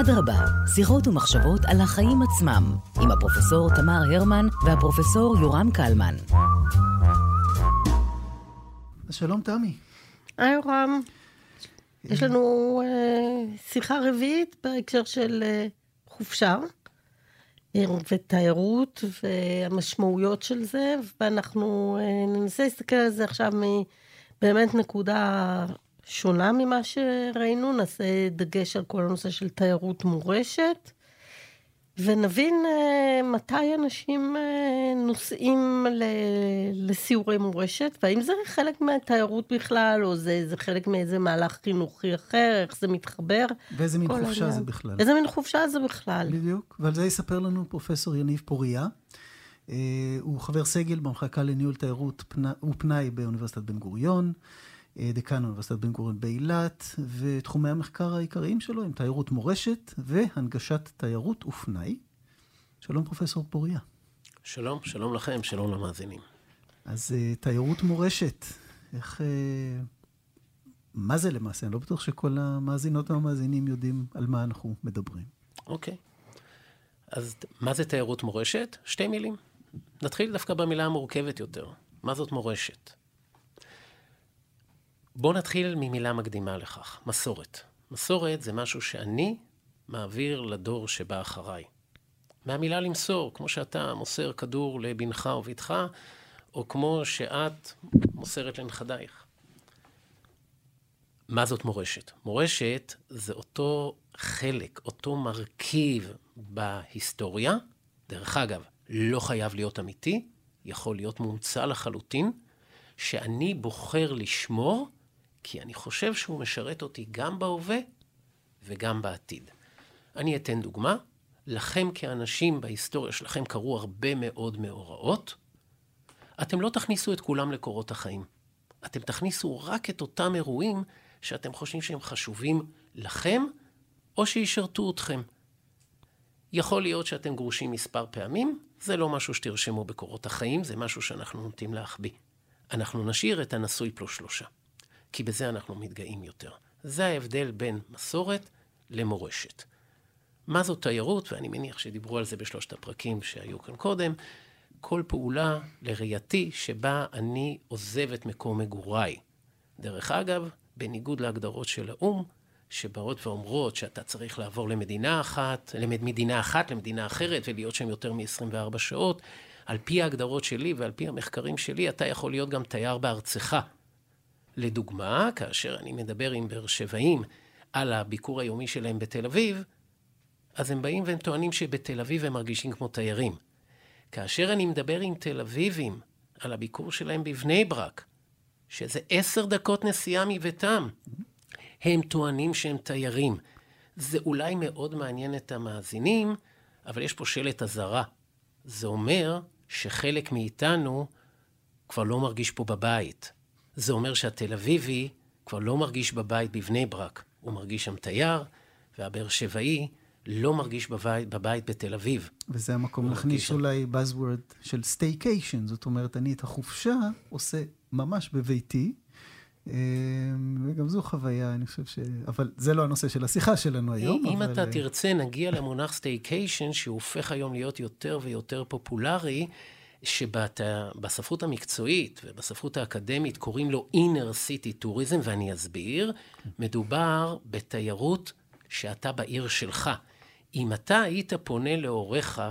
אדרבה, שיחות ומחשבות על החיים עצמם, עם הפרופסור תמר הרמן והפרופסור יורם קלמן. שלום תמי. היי יורם. יש לנו אה, שיחה רביעית בהקשר של אה, חופשה אה, ותיירות והמשמעויות של זה, ואנחנו אה, ננסה להסתכל על זה עכשיו מבאמת נקודה שונה ממה שראינו, נעשה דגש על כל הנושא של תיירות מורשת, ונבין uh, מתי אנשים uh, נוסעים ל- לסיורי מורשת, והאם זה חלק מהתיירות בכלל, או זה, זה חלק מאיזה מהלך חינוכי אחר, איך זה מתחבר. ואיזה מין חופשה העניין. זה בכלל. איזה מין חופשה זה בכלל. בדיוק, ועל זה יספר לנו פרופסור יניב פוריה. Uh, הוא חבר סגל במחלקה לניהול תיירות פנא, ופנאי באוניברסיטת בן גוריון. דקן אוניברסיטת בן גוריון באילת, ותחומי המחקר העיקריים שלו הם תיירות מורשת והנגשת תיירות ופנאי. שלום, פרופסור פוריה. שלום, שלום לכם, שלום למאזינים. אז תיירות מורשת, איך... מה זה למעשה? אני לא בטוח שכל המאזינות והמאזינים יודעים על מה אנחנו מדברים. אוקיי. אז מה זה תיירות מורשת? שתי מילים. נתחיל דווקא במילה המורכבת יותר. מה זאת מורשת? בואו נתחיל ממילה מקדימה לכך, מסורת. מסורת זה משהו שאני מעביר לדור שבא אחריי. מהמילה למסור, כמו שאתה מוסר כדור לבנך או או כמו שאת מוסרת לנכדייך. מה זאת מורשת? מורשת זה אותו חלק, אותו מרכיב בהיסטוריה. דרך אגב, לא חייב להיות אמיתי, יכול להיות מומצא לחלוטין, שאני בוחר לשמור כי אני חושב שהוא משרת אותי גם בהווה וגם בעתיד. אני אתן דוגמה. לכם כאנשים בהיסטוריה שלכם קרו הרבה מאוד מאורעות. אתם לא תכניסו את כולם לקורות החיים. אתם תכניסו רק את אותם אירועים שאתם חושבים שהם חשובים לכם, או שישרתו אתכם. יכול להיות שאתם גרושים מספר פעמים, זה לא משהו שתרשמו בקורות החיים, זה משהו שאנחנו נוטים להחביא. אנחנו נשאיר את הנשוי פלוס שלושה. כי בזה אנחנו מתגאים יותר. זה ההבדל בין מסורת למורשת. מה זאת תיירות? ואני מניח שדיברו על זה בשלושת הפרקים שהיו כאן קודם. כל פעולה, לראייתי, שבה אני עוזב את מקום מגוריי. דרך אגב, בניגוד להגדרות של האו"ם, שבאות ואומרות שאתה צריך לעבור למדינה אחת, למדינה אחת, למדינה אחרת, ולהיות שם יותר מ-24 שעות, על פי ההגדרות שלי ועל פי המחקרים שלי, אתה יכול להיות גם תייר בארצך. לדוגמה, כאשר אני מדבר עם באר שבעים על הביקור היומי שלהם בתל אביב, אז הם באים והם טוענים שבתל אביב הם מרגישים כמו תיירים. כאשר אני מדבר עם תל אביבים על הביקור שלהם בבני ברק, שזה עשר דקות נסיעה מביתם, הם טוענים שהם תיירים. זה אולי מאוד מעניין את המאזינים, אבל יש פה שלט אזהרה. זה אומר שחלק מאיתנו כבר לא מרגיש פה בבית. זה אומר שהתל אביבי כבר לא מרגיש בבית בבני ברק, הוא מרגיש שם תייר, והבאר שבעי לא מרגיש בבית, בבית בתל אביב. וזה המקום להכניס אולי buzzword של staycation, זאת אומרת, אני את החופשה עושה ממש בביתי. אמ, וגם זו חוויה, אני חושב ש... אבל זה לא הנושא של השיחה שלנו היום. אם אבל... אתה תרצה, נגיע למונח staycation, שהוא הופך היום להיות יותר ויותר פופולרי. שבספרות המקצועית ובספרות האקדמית קוראים לו inner city tourism, ואני אסביר. מדובר בתיירות שאתה בעיר שלך. אם אתה היית פונה להוריך,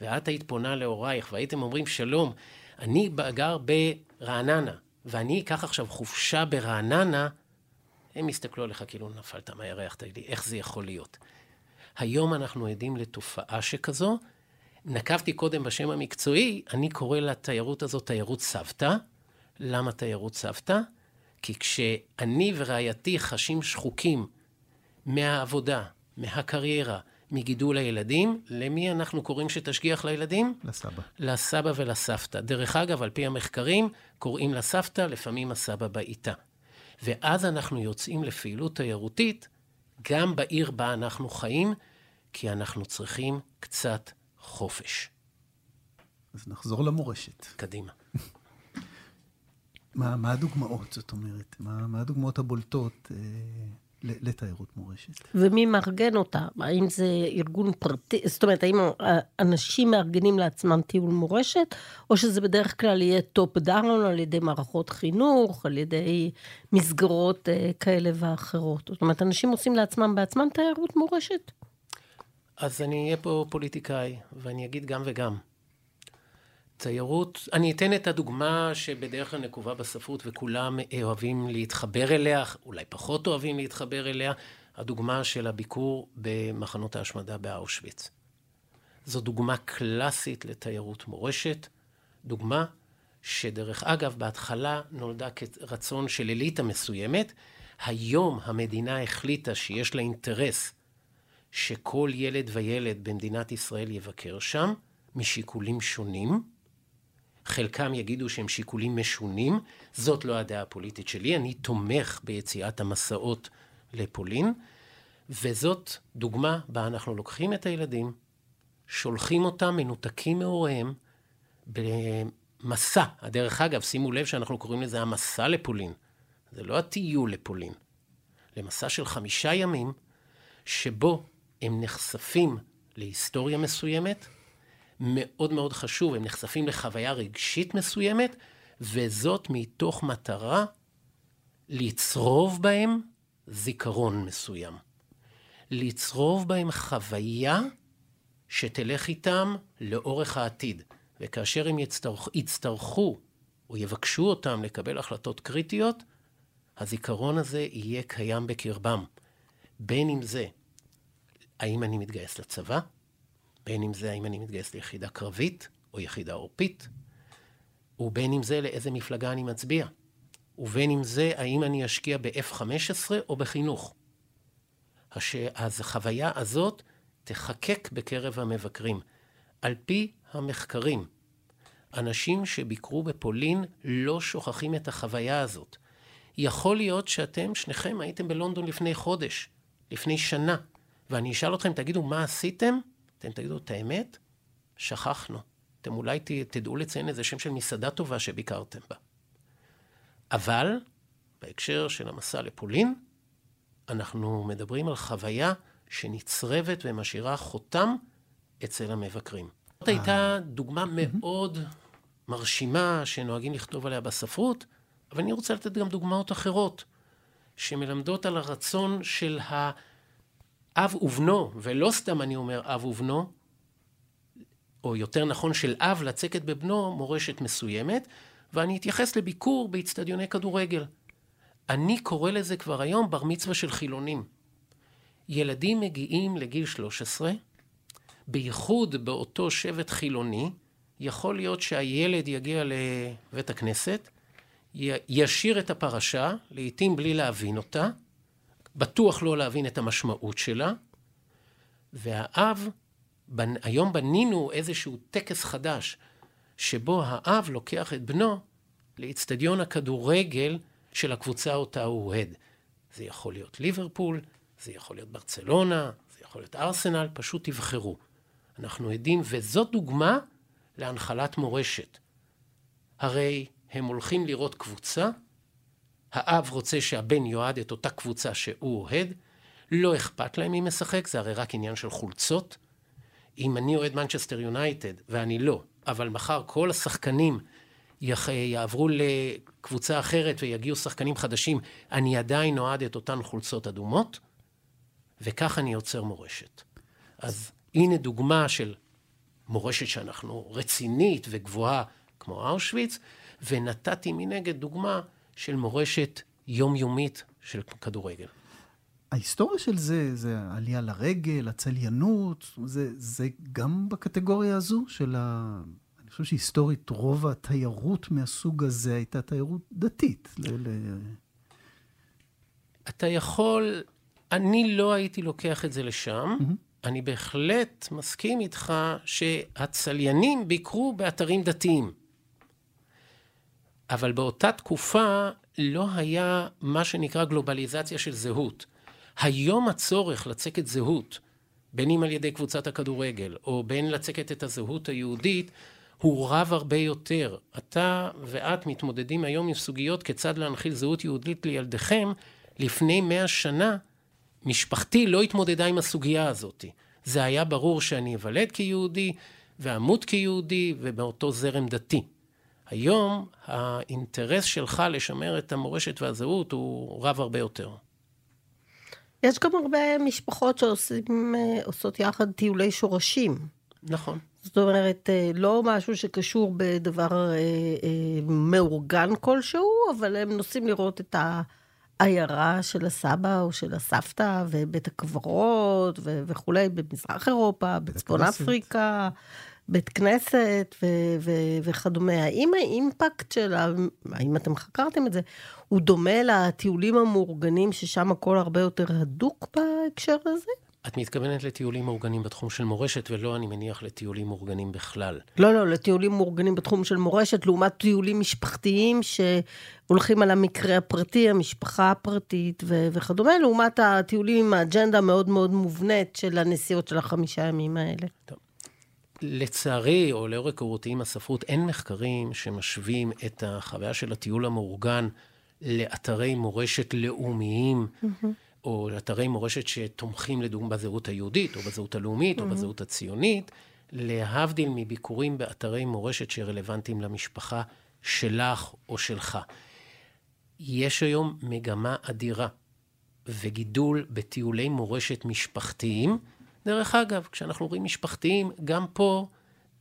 ואת היית פונה להורייך, והייתם אומרים, שלום, אני גר ברעננה, ואני אקח עכשיו חופשה ברעננה, הם יסתכלו עליך כאילו נפלת מהירח, תגיד לי, איך זה יכול להיות? היום אנחנו עדים לתופעה שכזו, נקבתי קודם בשם המקצועי, אני קורא לתיירות הזאת תיירות סבתא. למה תיירות סבתא? כי כשאני ורעייתי חשים שחוקים מהעבודה, מהקריירה, מגידול הילדים, למי אנחנו קוראים שתשגיח לילדים? לסבא. לסבא ולסבתא. דרך אגב, על פי המחקרים, קוראים לסבתא, לפעמים הסבא בעיטה. ואז אנחנו יוצאים לפעילות תיירותית, גם בעיר בה אנחנו חיים, כי אנחנו צריכים קצת חופש. אז נחזור למורשת. קדימה. מה, מה הדוגמאות, זאת אומרת? מה, מה הדוגמאות הבולטות? אה, לתיירות מורשת. ומי מארגן אותה? האם זה ארגון פרטי? זאת אומרת, האם אנשים מארגנים לעצמם טיול מורשת, או שזה בדרך כלל יהיה top down על ידי מערכות חינוך, על ידי מסגרות אה, כאלה ואחרות? זאת אומרת, אנשים עושים לעצמם בעצמם תיירות מורשת? אז אני אהיה פה פוליטיקאי, ואני אגיד גם וגם. תיירות, אני אתן את הדוגמה שבדרך כלל נקובה בספרות וכולם אוהבים להתחבר אליה, אולי פחות אוהבים להתחבר אליה, הדוגמה של הביקור במחנות ההשמדה באושוויץ. זו דוגמה קלאסית לתיירות מורשת, דוגמה שדרך אגב בהתחלה נולדה כרצון של אליטה מסוימת, היום המדינה החליטה שיש לה אינטרס שכל ילד וילד במדינת ישראל יבקר שם, משיקולים שונים. חלקם יגידו שהם שיקולים משונים, זאת לא הדעה הפוליטית שלי, אני תומך ביציאת המסעות לפולין, וזאת דוגמה בה אנחנו לוקחים את הילדים, שולחים אותם מנותקים מהוריהם במסע. דרך אגב, שימו לב שאנחנו קוראים לזה המסע לפולין. זה לא הטיול לפולין. למסע של חמישה ימים, שבו הם נחשפים להיסטוריה מסוימת, מאוד מאוד חשוב, הם נחשפים לחוויה רגשית מסוימת, וזאת מתוך מטרה לצרוב בהם זיכרון מסוים. לצרוב בהם חוויה שתלך איתם לאורך העתיד. וכאשר הם יצטרכ, יצטרכו או יבקשו אותם לקבל החלטות קריטיות, הזיכרון הזה יהיה קיים בקרבם. בין אם זה, האם אני מתגייס לצבא? בין אם זה האם אני מתגייס ליחידה קרבית או יחידה עורפית, ובין אם זה לאיזה מפלגה אני מצביע, ובין אם זה האם אני אשקיע ב-F-15 או בחינוך. הש... אז החוויה הזאת תחקק בקרב המבקרים. על פי המחקרים, אנשים שביקרו בפולין לא שוכחים את החוויה הזאת. יכול להיות שאתם, שניכם, הייתם בלונדון לפני חודש, לפני שנה, ואני אשאל אתכם, תגידו, מה עשיתם? אתם תגידו את האמת, שכחנו. אתם אולי תדעו לציין איזה שם של מסעדה טובה שביקרתם בה. אבל, בהקשר של המסע לפולין, אנחנו מדברים על חוויה שנצרבת ומשאירה חותם אצל המבקרים. זאת הייתה דוגמה מאוד מרשימה שנוהגים לכתוב עליה בספרות, אבל אני רוצה לתת גם דוגמאות אחרות, שמלמדות על הרצון של ה... אב ובנו, ולא סתם אני אומר אב ובנו, או יותר נכון של אב לצקת בבנו מורשת מסוימת, ואני אתייחס לביקור באיצטדיוני כדורגל. אני קורא לזה כבר היום בר מצווה של חילונים. ילדים מגיעים לגיל 13, בייחוד באותו שבט חילוני, יכול להיות שהילד יגיע לבית הכנסת, ישיר את הפרשה, לעתים בלי להבין אותה, בטוח לא להבין את המשמעות שלה, והאב, בנ... היום בנינו איזשהו טקס חדש, שבו האב לוקח את בנו לאיצטדיון הכדורגל של הקבוצה אותה הוא אוהד. זה יכול להיות ליברפול, זה יכול להיות ברצלונה, זה יכול להיות ארסנל, פשוט תבחרו. אנחנו עדים, וזאת דוגמה להנחלת מורשת. הרי הם הולכים לראות קבוצה, האב רוצה שהבן יועד את אותה קבוצה שהוא אוהד, לא אכפת להם מי משחק, זה הרי רק עניין של חולצות. אם אני אוהד מנצ'סטר יונייטד, ואני לא, אבל מחר כל השחקנים. יעברו לקבוצה אחרת ויגיעו שחקנים חדשים, אני עדיין אוהד את אותן חולצות אדומות, וכך אני יוצר מורשת. אז הנה דוגמה של מורשת שאנחנו רצינית וגבוהה כמו אושוויץ, ונתתי מנגד דוגמה של מורשת יומיומית של כדורגל. ההיסטוריה של זה, זה עלייה לרגל, הצליינות, זה, זה גם בקטגוריה הזו של ה... אני חושב שהיסטורית רוב התיירות מהסוג הזה הייתה תיירות דתית. ל... ל... אתה יכול, אני לא הייתי לוקח את זה לשם. Mm-hmm. אני בהחלט מסכים איתך שהצליינים ביקרו באתרים דתיים. אבל באותה תקופה לא היה מה שנקרא גלובליזציה של זהות. היום הצורך לצקת זהות, בין אם על ידי קבוצת הכדורגל, או בין לצקת את הזהות היהודית, הוא רב הרבה יותר. אתה ואת מתמודדים היום עם סוגיות כיצד להנחיל זהות יהודית לילדיכם. לפני מאה שנה משפחתי לא התמודדה עם הסוגיה הזאת. זה היה ברור שאני אוולד כיהודי ואמות כיהודי ובאותו זרם דתי. היום האינטרס שלך לשמר את המורשת והזהות הוא רב הרבה יותר. יש גם הרבה משפחות שעושות יחד טיולי שורשים. נכון. זאת אומרת, אה, לא משהו שקשור בדבר אה, אה, מאורגן כלשהו, אבל הם נוסעים לראות את העיירה של הסבא או של הסבתא, ובית הקברות ו- וכולי, במזרח אירופה, בצפון אפריקה. בית כנסת ו- ו- וכדומה. האם האימפקט של ה... האם אתם חקרתם את זה? הוא דומה לטיולים המאורגנים, ששם הכל הרבה יותר הדוק בהקשר הזה? את מתכוונת לטיולים מאורגנים בתחום של מורשת, ולא, אני מניח, לטיולים מאורגנים בכלל. לא, לא, לטיולים מאורגנים בתחום של מורשת, לעומת טיולים משפחתיים שהולכים על המקרה הפרטי, המשפחה הפרטית ו- וכדומה, לעומת הטיולים עם האג'נדה המאוד מאוד מובנית של הנסיעות של החמישה ימים האלה. טוב. לצערי, או לאור היכרותי עם הספרות, אין מחקרים שמשווים את החוויה של הטיול המאורגן לאתרי מורשת לאומיים, mm-hmm. או לאתרי מורשת שתומכים לדוגמה בזהות היהודית, או בזהות הלאומית, mm-hmm. או בזהות הציונית, להבדיל מביקורים באתרי מורשת שרלוונטיים למשפחה שלך או שלך. יש היום מגמה אדירה וגידול בטיולי מורשת משפחתיים, דרך אגב, כשאנחנו רואים משפחתיים, גם פה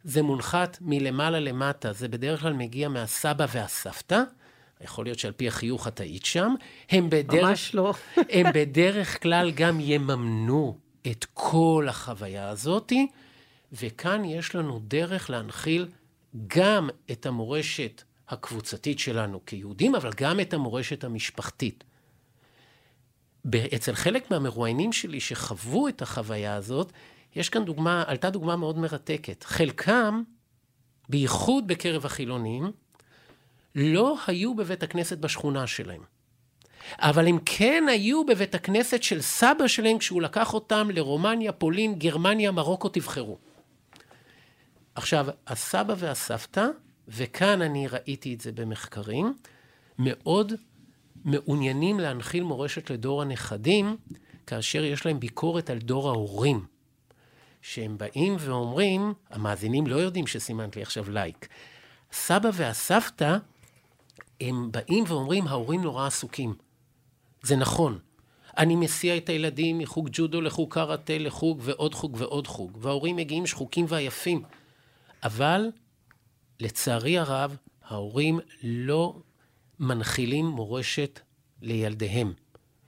זה מונחת מלמעלה למטה. זה בדרך כלל מגיע מהסבא והסבתא. יכול להיות שעל פי החיוך את היית שם. הם בדרך... ממש לא. הם בדרך כלל גם יממנו את כל החוויה הזאתי, וכאן יש לנו דרך להנחיל גם את המורשת הקבוצתית שלנו כיהודים, אבל גם את המורשת המשפחתית. אצל חלק מהמרואיינים שלי שחוו את החוויה הזאת, יש כאן דוגמה, עלתה דוגמה מאוד מרתקת. חלקם, בייחוד בקרב החילונים, לא היו בבית הכנסת בשכונה שלהם. אבל הם כן היו בבית הכנסת של סבא שלהם כשהוא לקח אותם לרומניה, פולין, גרמניה, מרוקו, תבחרו. עכשיו, הסבא והסבתא, וכאן אני ראיתי את זה במחקרים, מאוד מעוניינים להנחיל מורשת לדור הנכדים, כאשר יש להם ביקורת על דור ההורים. שהם באים ואומרים, המאזינים לא יודעים שסימנת לי עכשיו לייק. סבא והסבתא, הם באים ואומרים, ההורים נורא עסוקים. זה נכון. אני מסיע את הילדים מחוג ג'ודו לחוג קראטה, לחוג ועוד חוג ועוד חוג, וההורים מגיעים שחוקים ועייפים. אבל, לצערי הרב, ההורים לא מנחילים מורשת לילדיהם.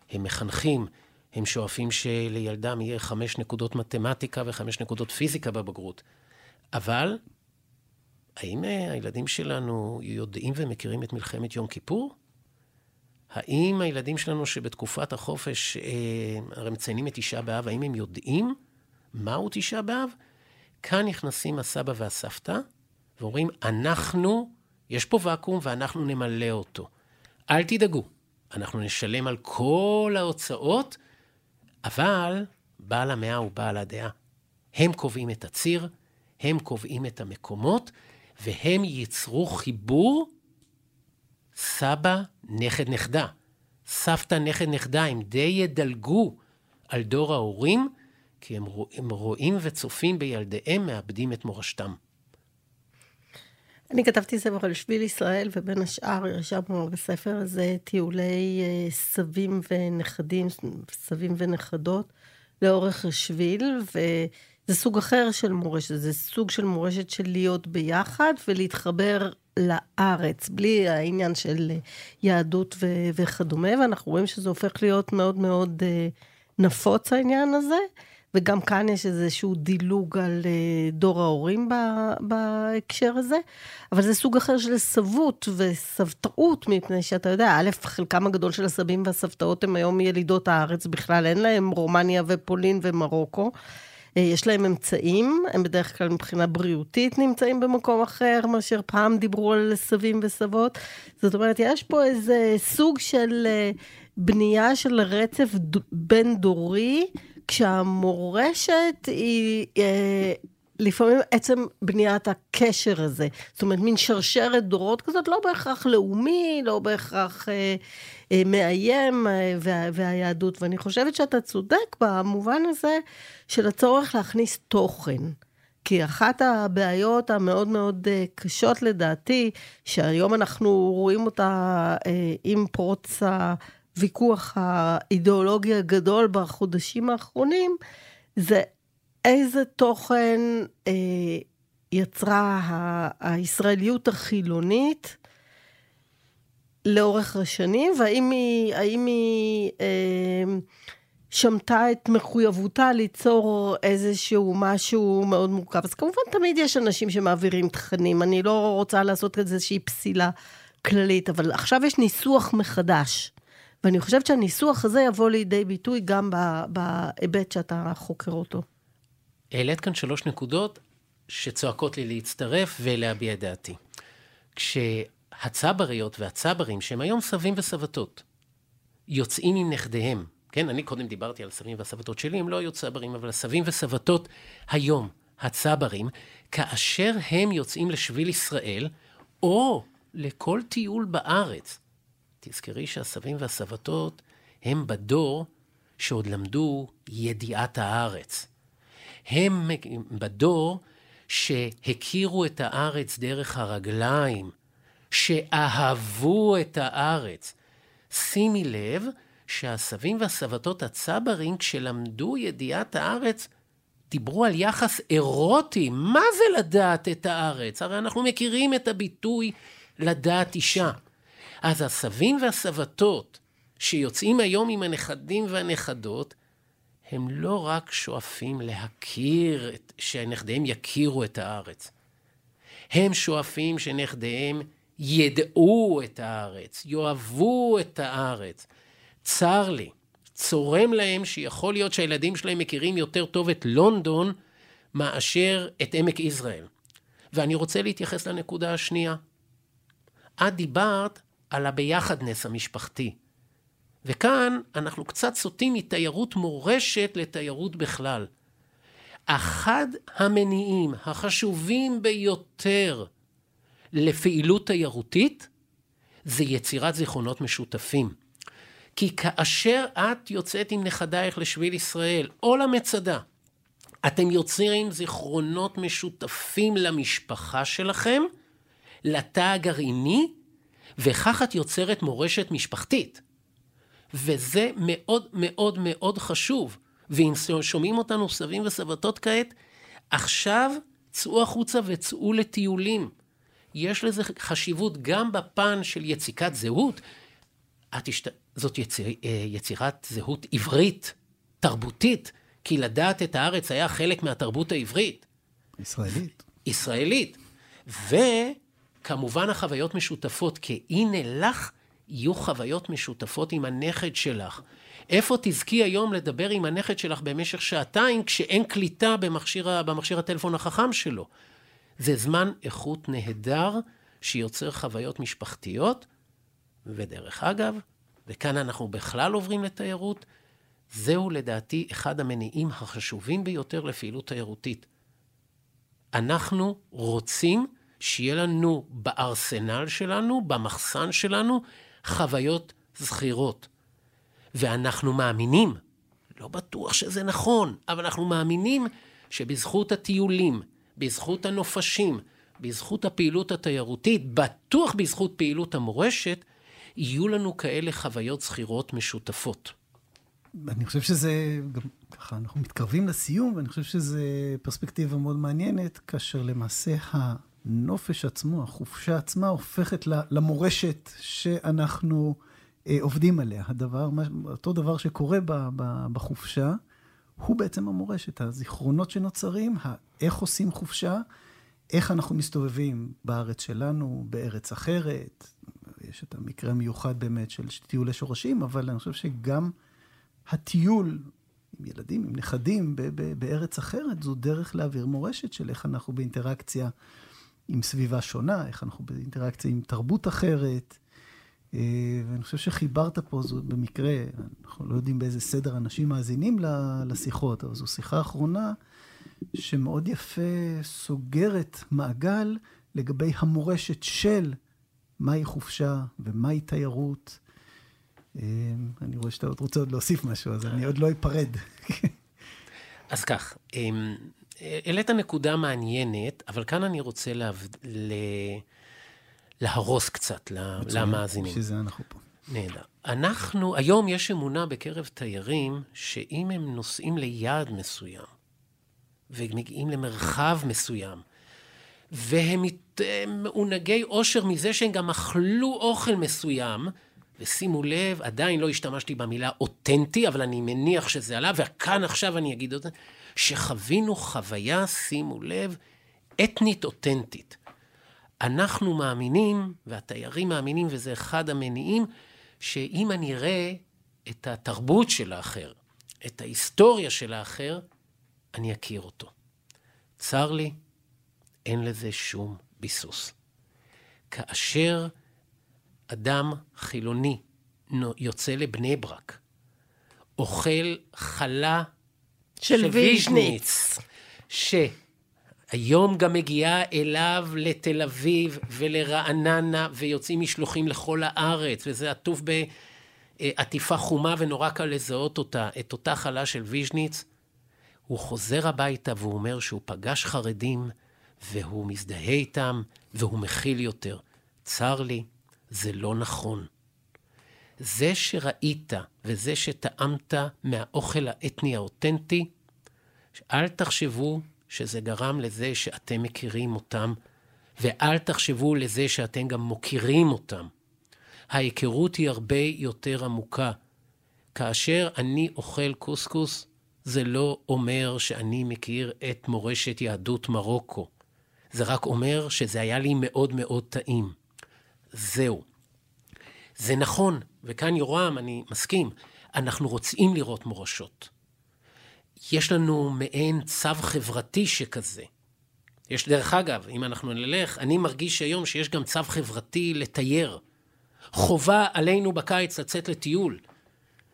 הם מחנכים, הם שואפים שלילדם יהיה חמש נקודות מתמטיקה וחמש נקודות פיזיקה בבגרות. אבל, האם אה, הילדים שלנו יודעים ומכירים את מלחמת יום כיפור? האם הילדים שלנו שבתקופת החופש, אה, הרי מציינים את תשעה באב, האם הם יודעים מהו תשעה באב? כאן נכנסים הסבא והסבתא ואומרים, אנחנו יש פה ואקום ואנחנו נמלא אותו. אל תדאגו, אנחנו נשלם על כל ההוצאות, אבל בעל המאה הוא בעל הדעה. הם קובעים את הציר, הם קובעים את המקומות, והם ייצרו חיבור סבא, נכד, נכדה. סבתא, נכד, נכדה, הם די ידלגו על דור ההורים, כי הם, רואים וצופים בילדיהם מאבדים את מורשתם. אני כתבתי ספר על שביל ישראל, ובין השאר ישבנו בספר הזה טיולי אה, סבים ונכדים, סבים ונכדות, לאורך השביל, וזה סוג אחר של מורשת, זה סוג של מורשת של להיות ביחד ולהתחבר לארץ, בלי העניין של אה, יהדות ו- וכדומה, ואנחנו רואים שזה הופך להיות מאוד מאוד אה, נפוץ העניין הזה. וגם כאן יש איזשהו דילוג על אה, דור ההורים בהקשר הזה, אבל זה סוג אחר של סבות וסבתאות, מפני שאתה יודע, א', חלקם הגדול של הסבים והסבתאות הם היום ילידות הארץ בכלל, אין להם רומניה ופולין ומרוקו. אה, יש להם אמצעים, הם בדרך כלל מבחינה בריאותית נמצאים במקום אחר מאשר פעם דיברו על סבים וסבות. זאת אומרת, יש פה איזה סוג של אה, בנייה של רצף בין-דורי. כשהמורשת היא אה, לפעמים עצם בניית הקשר הזה, זאת אומרת, מין שרשרת דורות כזאת, לא בהכרח לאומי, לא בהכרח אה, אה, מאיים, אה, וה, והיהדות. ואני חושבת שאתה צודק במובן הזה של הצורך להכניס תוכן. כי אחת הבעיות המאוד מאוד אה, קשות לדעתי, שהיום אנחנו רואים אותה אה, עם פרוץ הוויכוח האידיאולוגי הגדול בחודשים האחרונים, זה איזה תוכן אה, יצרה הישראליות החילונית לאורך השנים, והאם היא, האם היא אה, שמטה את מחויבותה ליצור איזשהו משהו מאוד מורכב. אז כמובן תמיד יש אנשים שמעבירים תכנים, אני לא רוצה לעשות איזושהי פסילה כללית, אבל עכשיו יש ניסוח מחדש. ואני חושבת שהניסוח הזה יבוא לידי ביטוי גם בהיבט שאתה חוקר אותו. העלית כאן שלוש נקודות שצועקות לי להצטרף ולהביע את דעתי. כשהצבריות והצברים, שהם היום סבים וסבתות, יוצאים עם נכדיהם, כן, אני קודם דיברתי על הסבים והסבתות שלי, הם לא היו צברים, אבל הסבים וסבתות היום, הצברים, כאשר הם יוצאים לשביל ישראל, או לכל טיול בארץ. תזכרי שהסבים והסבתות הם בדור שעוד למדו ידיעת הארץ. הם בדור שהכירו את הארץ דרך הרגליים, שאהבו את הארץ. שימי לב שהסבים והסבתות הצברים, כשלמדו ידיעת הארץ, דיברו על יחס אירוטי. מה זה לדעת את הארץ? הרי אנחנו מכירים את הביטוי לדעת אישה. אז הסבים והסבתות שיוצאים היום עם הנכדים והנכדות, הם לא רק שואפים להכיר, שנכדיהם יכירו את הארץ. הם שואפים שנכדיהם ידעו את הארץ, יאהבו את הארץ. צר לי, צורם להם שיכול להיות שהילדים שלהם מכירים יותר טוב את לונדון מאשר את עמק יזרעאל. ואני רוצה להתייחס לנקודה השנייה. את דיברת על הביחדנס המשפחתי. וכאן אנחנו קצת סוטים מתיירות מורשת לתיירות בכלל. אחד המניעים החשובים ביותר לפעילות תיירותית זה יצירת זיכרונות משותפים. כי כאשר את יוצאת עם נכדייך לשביל ישראל או למצדה, אתם יוצרים זיכרונות משותפים למשפחה שלכם, לתא הגרעיני, וכך את יוצרת מורשת משפחתית. וזה מאוד מאוד מאוד חשוב. ואם שומעים אותנו סבים וסבתות כעת, עכשיו צאו החוצה וצאו לטיולים. יש לזה חשיבות גם בפן של יציקת זהות. תשת... זאת יציר... אה, יצירת זהות עברית, תרבותית, כי לדעת את הארץ היה חלק מהתרבות העברית. ישראלית. ישראלית. וכמובן החוויות משותפות, כי הנה לך יהיו חוויות משותפות עם הנכד שלך. איפה תזכי היום לדבר עם הנכד שלך במשך שעתיים כשאין קליטה במכשיר, במכשיר הטלפון החכם שלו? זה זמן איכות נהדר שיוצר חוויות משפחתיות, ודרך אגב, וכאן אנחנו בכלל עוברים לתיירות, זהו לדעתי אחד המניעים החשובים ביותר לפעילות תיירותית. אנחנו רוצים שיהיה לנו בארסנל שלנו, במחסן שלנו, חוויות זכירות. ואנחנו מאמינים, לא בטוח שזה נכון, אבל אנחנו מאמינים שבזכות הטיולים, בזכות הנופשים, בזכות הפעילות התיירותית, בטוח בזכות פעילות המורשת, יהיו לנו כאלה חוויות זכירות משותפות. אני חושב שזה, גם ככה, אנחנו מתקרבים לסיום, ואני חושב שזו פרספקטיבה מאוד מעניינת, כאשר למעשה הנופש עצמו, החופשה עצמה, הופכת למורשת שאנחנו אה, עובדים עליה. הדבר, אותו דבר שקורה בחופשה, הוא בעצם המורשת, הזיכרונות שנוצרים, איך עושים חופשה, איך אנחנו מסתובבים בארץ שלנו, בארץ אחרת. יש את המקרה המיוחד באמת של טיולי שורשים, אבל אני חושב שגם הטיול עם ילדים, עם נכדים בארץ אחרת, זו דרך להעביר מורשת של איך אנחנו באינטראקציה עם סביבה שונה, איך אנחנו באינטראקציה עם תרבות אחרת. אה, ואני חושב שחיברת פה, זו במקרה, אנחנו לא יודעים באיזה סדר אנשים מאזינים לשיחות, אבל זו שיחה אחרונה שמאוד יפה סוגרת מעגל לגבי המורשת של מהי חופשה ומהי תיירות. אמ, אני רואה שאתה עוד רוצה עוד להוסיף משהו, אז אני עוד לא אפרד. אז כך, אמ, העלית נקודה מעניינת, אבל כאן אני רוצה לה... להרוס קצת למאזינים. בשביל זה אנחנו פה. נהדר. אנחנו, היום יש אמונה בקרב תיירים, שאם הם נוסעים ליעד מסוים, ומגיעים למרחב מסוים, והם מעונגי אושר מזה שהם גם אכלו אוכל מסוים, ושימו לב, עדיין לא השתמשתי במילה אותנטי, אבל אני מניח שזה עלה, וכאן עכשיו אני אגיד אותה, שחווינו חוויה, שימו לב, אתנית אותנטית. אנחנו מאמינים, והתיירים מאמינים, וזה אחד המניעים, שאם אני אראה את התרבות של האחר, את ההיסטוריה של האחר, אני אכיר אותו. צר לי, אין לזה שום ביסוס. כאשר אדם חילוני יוצא לבני ברק, אוכל חלה של, ויז'ניץ, שהיום גם מגיעה אליו לתל אביב ולרעננה, ויוצאים משלוחים לכל הארץ, וזה עטוף בעטיפה חומה ונורא קל לזהות אותה, את אותה חלה של ויז'ניץ, הוא חוזר הביתה והוא אומר שהוא פגש חרדים, והוא מזדהה איתם, והוא מכיל יותר. צר לי, זה לא נכון. זה שראית וזה שטעמת מהאוכל האתני האותנטי, אל תחשבו שזה גרם לזה שאתם מכירים אותם, ואל תחשבו לזה שאתם גם מוקירים אותם. ההיכרות היא הרבה יותר עמוקה. כאשר אני אוכל קוסקוס, זה לא אומר שאני מכיר את מורשת יהדות מרוקו. זה רק אומר שזה היה לי מאוד מאוד טעים. זהו. זה נכון, וכאן יורם, אני מסכים, אנחנו רוצים לראות מורשות. יש לנו מעין צו חברתי שכזה. יש, דרך אגב, אם אנחנו נלך, אני מרגיש היום שיש גם צו חברתי לתייר. חובה עלינו בקיץ לצאת לטיול.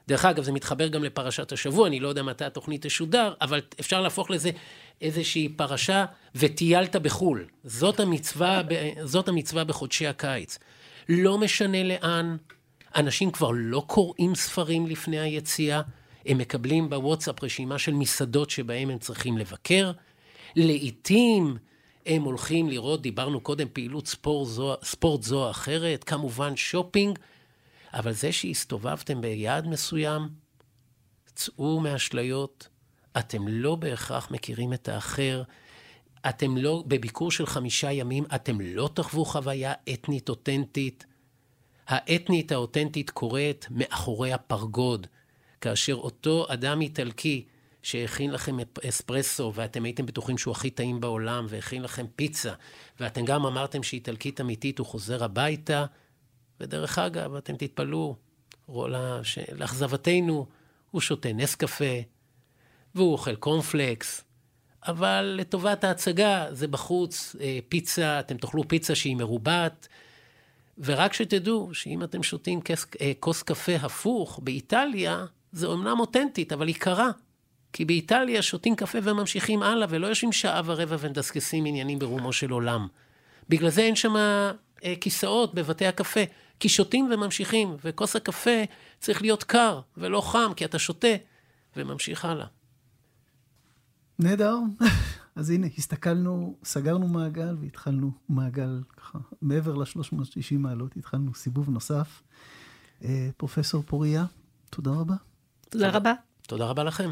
דרך אגב, זה מתחבר גם לפרשת השבוע, אני לא יודע מתי התוכנית תשודר, אבל אפשר להפוך לזה איזושהי פרשה, וטיילת בחו"ל. זאת המצווה, זאת המצווה בחודשי הקיץ. לא משנה לאן, אנשים כבר לא קוראים ספרים לפני היציאה, הם מקבלים בוואטסאפ רשימה של מסעדות שבהם הם צריכים לבקר. לעתים הם הולכים לראות, דיברנו קודם, פעילות ספורט זו או אחרת, כמובן שופינג, אבל זה שהסתובבתם ביעד מסוים, צאו מאשליות, אתם לא בהכרח מכירים את האחר, אתם לא, בביקור של חמישה ימים, אתם לא תחוו חוויה אתנית אותנטית. האתנית האותנטית קורית מאחורי הפרגוד, כאשר אותו אדם איטלקי שהכין לכם אספרסו, ואתם הייתם בטוחים שהוא הכי טעים בעולם, והכין לכם פיצה, ואתם גם אמרתם שאיטלקית אמיתית, הוא חוזר הביתה, ודרך אגב, אתם תתפלאו, לאכזבתנו, הוא שותה נס קפה, והוא אוכל קורנפלקס, אבל לטובת ההצגה, זה בחוץ, אה, פיצה, אתם תאכלו פיצה שהיא מרובעת, ורק שתדעו שאם אתם שותים כוס, אה, כוס קפה הפוך באיטליה, זה אומנם אותנטית, אבל היא קרה. כי באיטליה שותים קפה וממשיכים הלאה, ולא יושבים שעה ורבע ומדסקסים עניינים ברומו של עולם. בגלל זה אין שם אה, כיסאות בבתי הקפה, כי שותים וממשיכים, וכוס הקפה צריך להיות קר ולא חם, כי אתה שותה וממשיך הלאה. נהדר. אז הנה, הסתכלנו, סגרנו מעגל והתחלנו מעגל ככה, מעבר ל-360 מעלות, התחלנו סיבוב נוסף. אה, פרופסור פוריה, תודה רבה. תודה רבה. תודה רבה לכם.